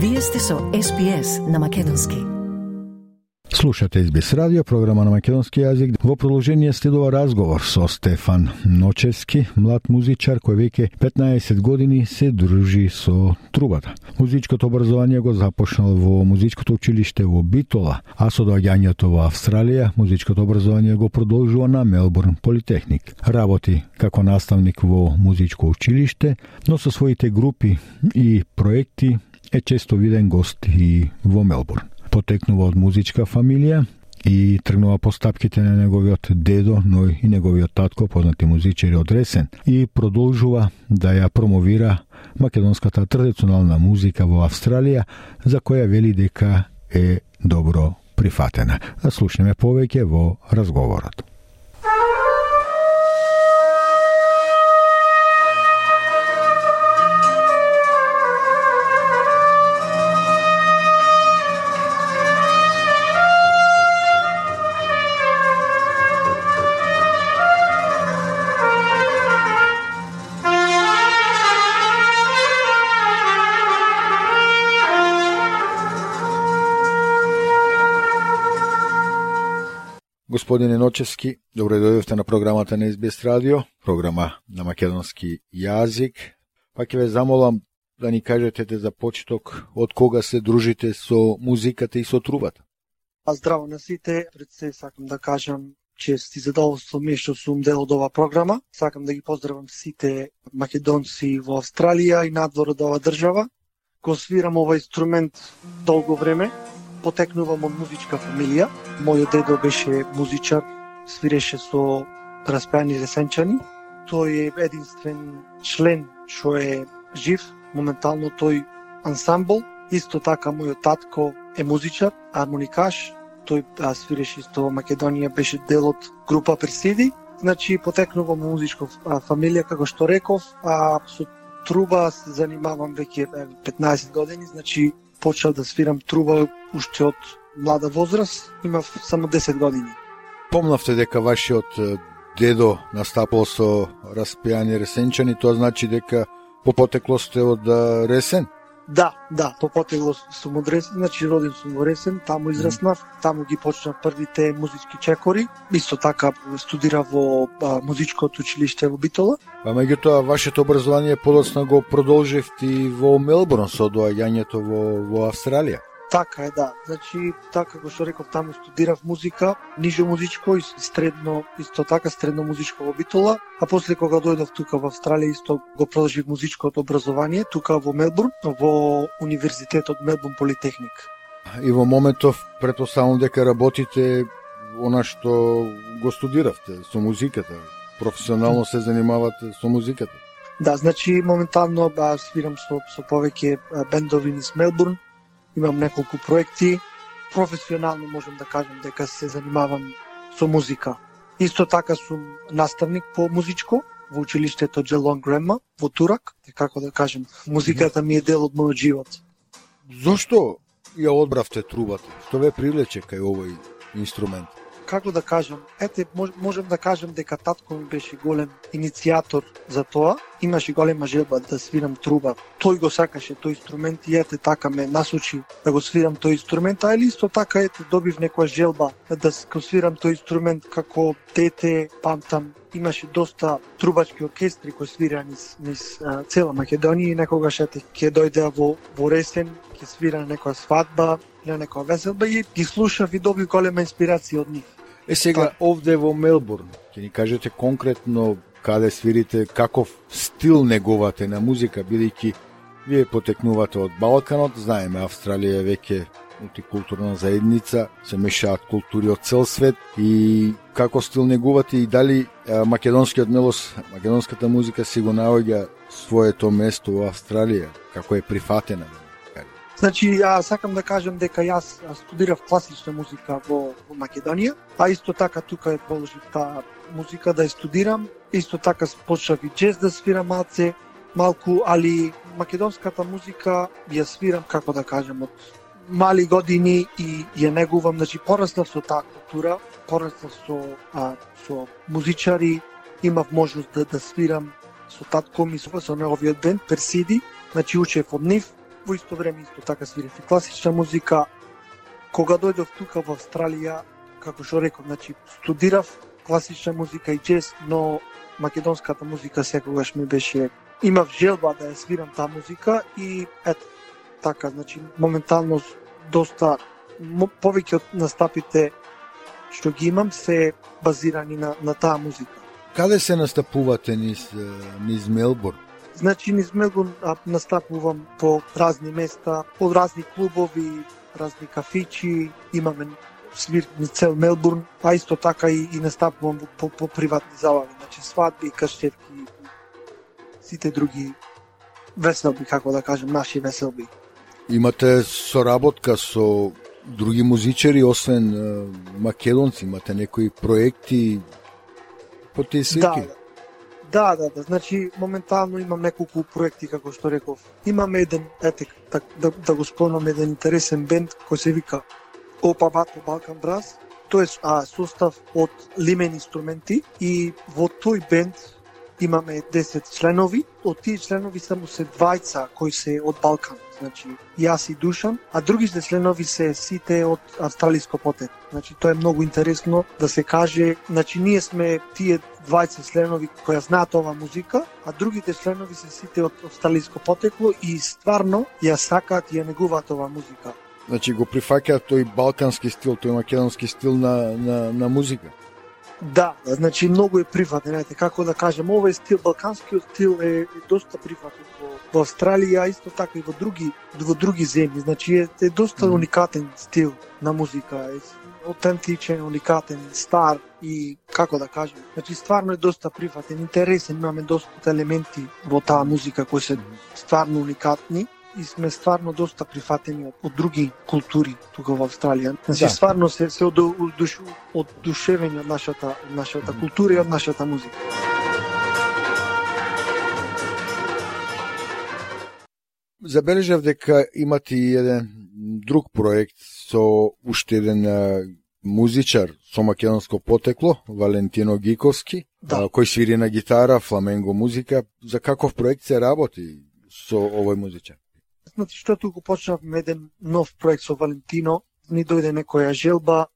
Вие сте со SPS на Македонски. Слушате СБС радио, програма на македонски јазик. Во продолжение следува разговор со Стефан Ночевски, млад музичар кој веќе 15 години се дружи со трубата. Музичкото образование го започнал во музичкото училиште во Битола, а со доаѓањето во Австралија, музичкото образование го продолжува на Мелбурн Политехник. Работи како наставник во музичко училиште, но со своите групи и проекти е често виден гост и во Мелбурн. Потекнува од музичка фамилија и тргнува по стапките на неговиот дедо, но и неговиот татко, познати музичари од Ресен, и продолжува да ја промовира македонската традиционална музика во Австралија, за која вели дека е добро прифатена. Да слушнеме повеќе во разговорот. Господине Ночевски, добро да дојдовте на програмата на СБС радио, програма на македонски јазик. Па ќе ве замолам да ни кажете да за почеток од кога се дружите со музиката и со трубата. Па здраво на сите, пред се сакам да кажам чест и задоволство ми што сум дел од оваа програма. Сакам да ги поздравам сите македонци во Австралија и надвор од оваа држава. Го свирам овој инструмент долго време, потекнувам од музичка фамилија. Мојот дедо беше музичар, свиреше со распеани ресенчани. Тој е единствен член што е жив, моментално тој ансамбл. Исто така мојот татко е музичар, армоникаш. Тој а, свиреше исто во Македонија, беше дел од група Персиди. Значи потекнувам музичко фамилија како што реков, а со труба се занимавам веќе 15 години, значи почнав да свирам труба уште од млада возраст, имав само 10 години. Помнавте дека вашиот дедо настапал со распијани ресенчани, тоа значи дека по потекло сте од Ресен? Да, да, по потекло сум од Ресен, значи роден сум во Ресен, таму израснав, таму ги почнав првите музички чекори, исто така студира во а, музичкото училиште во Битола. А меѓутоа вашето образование подоцна го продолживте и во Мелбурн со доаѓањето во во Австралија. Така е, да. Значи, така како што реков, таму студирав музика, нижо музичко и средно, исто така средно музичко во Битола, а после кога дојдов тука во Австралија, исто го продолжив музичкото образование, тука во Мелбурн, во Универзитетот Мелбурн Политехник. И во моментов, предпоставам дека работите она што го студиравте со музиката, професионално се занимавате со музиката. Да, значи моментално ба, свирам со, со повеќе бендови низ Мелбурн, имам неколку проекти. Професионално можам да кажам дека се занимавам со музика. Исто така сум наставник по музичко во училиштето Джелон Грема во Турак, како да кажем, музиката ми е дел од мојот живот. Зошто ја одбравте трубата? Што ве привлече кај овој инструмент? Како да кажам, ете, можем да кажам дека татко ми беше голем иницијатор за тоа, имаше голема желба да свирам труба. Тој го сакаше тој инструмент и ете така ме насочи да го свирам тој инструмент, а или исто така ете добив некоја желба да го свирам тој инструмент како дете, памтам имаше доста трубачки оркестри кои свира низ, низ а, цела Македонија и некогаш ете ќе дојде во во Ресен, ќе свира на некоја свадба, на некоја веселба и ги слушав и добив голема инспирација од нив. Е сега Па- овде во Мелбурн, ќе ни кажете конкретно каде свирите, каков стил негувате на музика, бидејќи вие потекнувате од Балканот, знаеме Австралија веќе мултикултурна заедница, се мешаат култури од цел свет и како стил негувате и дали македонскиот мелос, македонската музика си го наоѓа своето место во Австралија, како е прифатена. Значи, ја сакам да кажам дека јас студирав класична музика во, во Македонија, а исто така тука е положив таа музика да ја студирам. Исто така почнав и джез да свирам малце, малку, али македонската музика ја свирам, како да кажам, од мали години и ја негувам, значи пораснав со таа култура, пораснав со а, со музичари, имав можност да да свирам со татко ми со, со неговиот бенд Персиди, значи учев од нив, во исто време исто така свирев и класична музика. Кога дојдов тука во Австралија, како што реков, значи студирав класична музика и джез, но македонската музика секогаш ми беше имав желба да ја свирам таа музика и ето така, значи моментално доста повеќе од настапите што ги имам се базирани на, на таа музика. Каде се настапувате низ, низ Мелбурн? Значи низ Мелбурн настапувам по разни места, по разни клубови, разни кафичи, имаме свирни цел Мелбурн, а исто така и, и настапувам по, по приватни забави, значи свадби, каштевки, сите други веселби, како да кажем, наши веселби. Имате соработка со други музичари, освен македонци, имате некои проекти по тие свирки? Да, Да, да, да. Значи, моментално имам неколку проекти, како што реков. Имам еден, ете, да, да, да го спомнам, еден интересен бенд кој се вика Опа Бато Балкан Брас. Тој е а, состав од лимен инструменти и во тој бенд имаме 10 членови. Од тие членови само се двајца кои се од Балкан значи јас и Душан, а другите членови се сите од австралиско потек. Значи тоа е многу интересно да се каже, значи ние сме тие двајца членови кои знаат ова музика, а другите членови се сите од австралиско потекло и стварно ја сакаат и ја негуваат ова музика. Значи го прифаќаат тој балкански стил, тој македонски стил на, на, на музика. Да, значи многу е приватен, знаете, како да кажем, овој стил, балканскиот стил е, е доста приватен во, во Австралија, исто така и во други во други земји, значи е, е доста mm. уникатен стил на музика, е аутентичен, уникатен, стар и како да кажем, значи стварно е доста приватен, интересен, имаме доста елементи во таа музика кои се стварно уникатни и сме стварно доста прифатени од, од други култури тука во Австралија. Значи да. стварно се се одушевени од нашата од нашата култура и од нашата музика. Забележав дека имате и еден друг проект со уште еден музичар со македонско потекло, Валентино Гиковски, да. кој свири на гитара, фламенго музика. За каков проект се работи со овој музичар? Значи, што туку почнавме еден нов проект со Валентино, ни дојде некоја желба,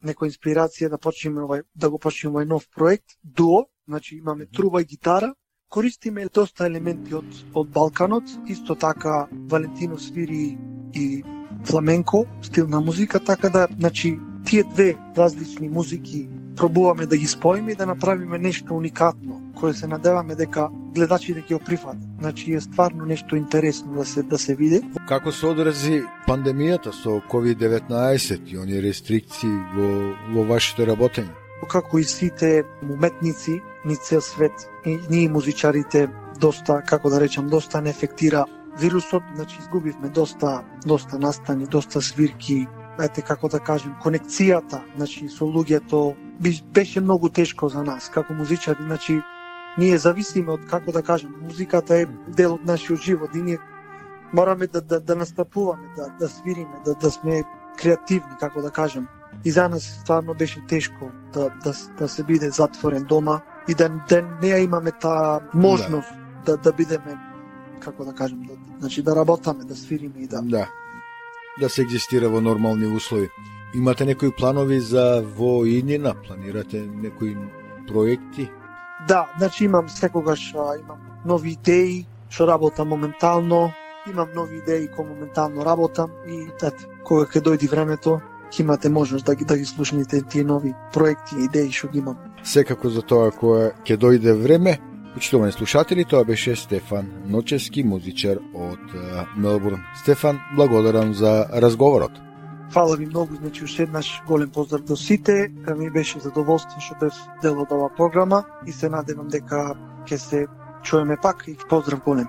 некоја инспирација да почнеме овај, да го почнеме овај нов проект, дуо, значи имаме труба и гитара, користиме доста елементи од, од Балканот, исто така Валентино свири и фламенко, стил на музика, така да, значи, тие две различни музики пробуваме да ги споиме и да направиме нешто уникатно, кое се надеваме дека гледачите ќе го прифатат. Значи е стварно нешто интересно да се да се види. Како се одрази пандемијата со COVID-19 и оние рестрикции во во вашите работење? Како и сите уметници ни цел свет и ние музичарите доста, како да речам, доста не ефектира вирусот, значи изгубивме доста доста настани, доста свирки, ете како да кажем, конекцијата, значи со луѓето беше многу тешко за нас како музичари, значи ние зависиме од како да кажем, музиката е дел од нашиот живот и ние мораме да да, да настапуваме, да да свириме, да да сме креативни, како да кажем. И за нас стварно беше тешко да да, да се биде затворен дома и да, да не имаме таа можност да. да да бидеме како да кажем, да, значи да работаме, да свириме и да Да. Да се екзистира во нормални услови. Имате некои планови за во иднина? Планирате некои проекти? Да, значи имам секогаш а, имам нови идеи што работам моментално, имам нови идеи кои моментално работам и ете, кога ќе дојди времето, ќе имате можност да ги да ги слушнете тие нови проекти и идеи што ги имам. Секако за тоа кога ќе дојде време, Почитувани слушатели, тоа беше Стефан Ночевски, музичар од Мелбурн. Стефан, благодарам за разговорот. Фала ви многу, значи уште еднаш голем поздрав до сите. Ми беше задоволство што бев дел од оваа програма и се надевам дека ќе се чуеме пак и поздрав голем.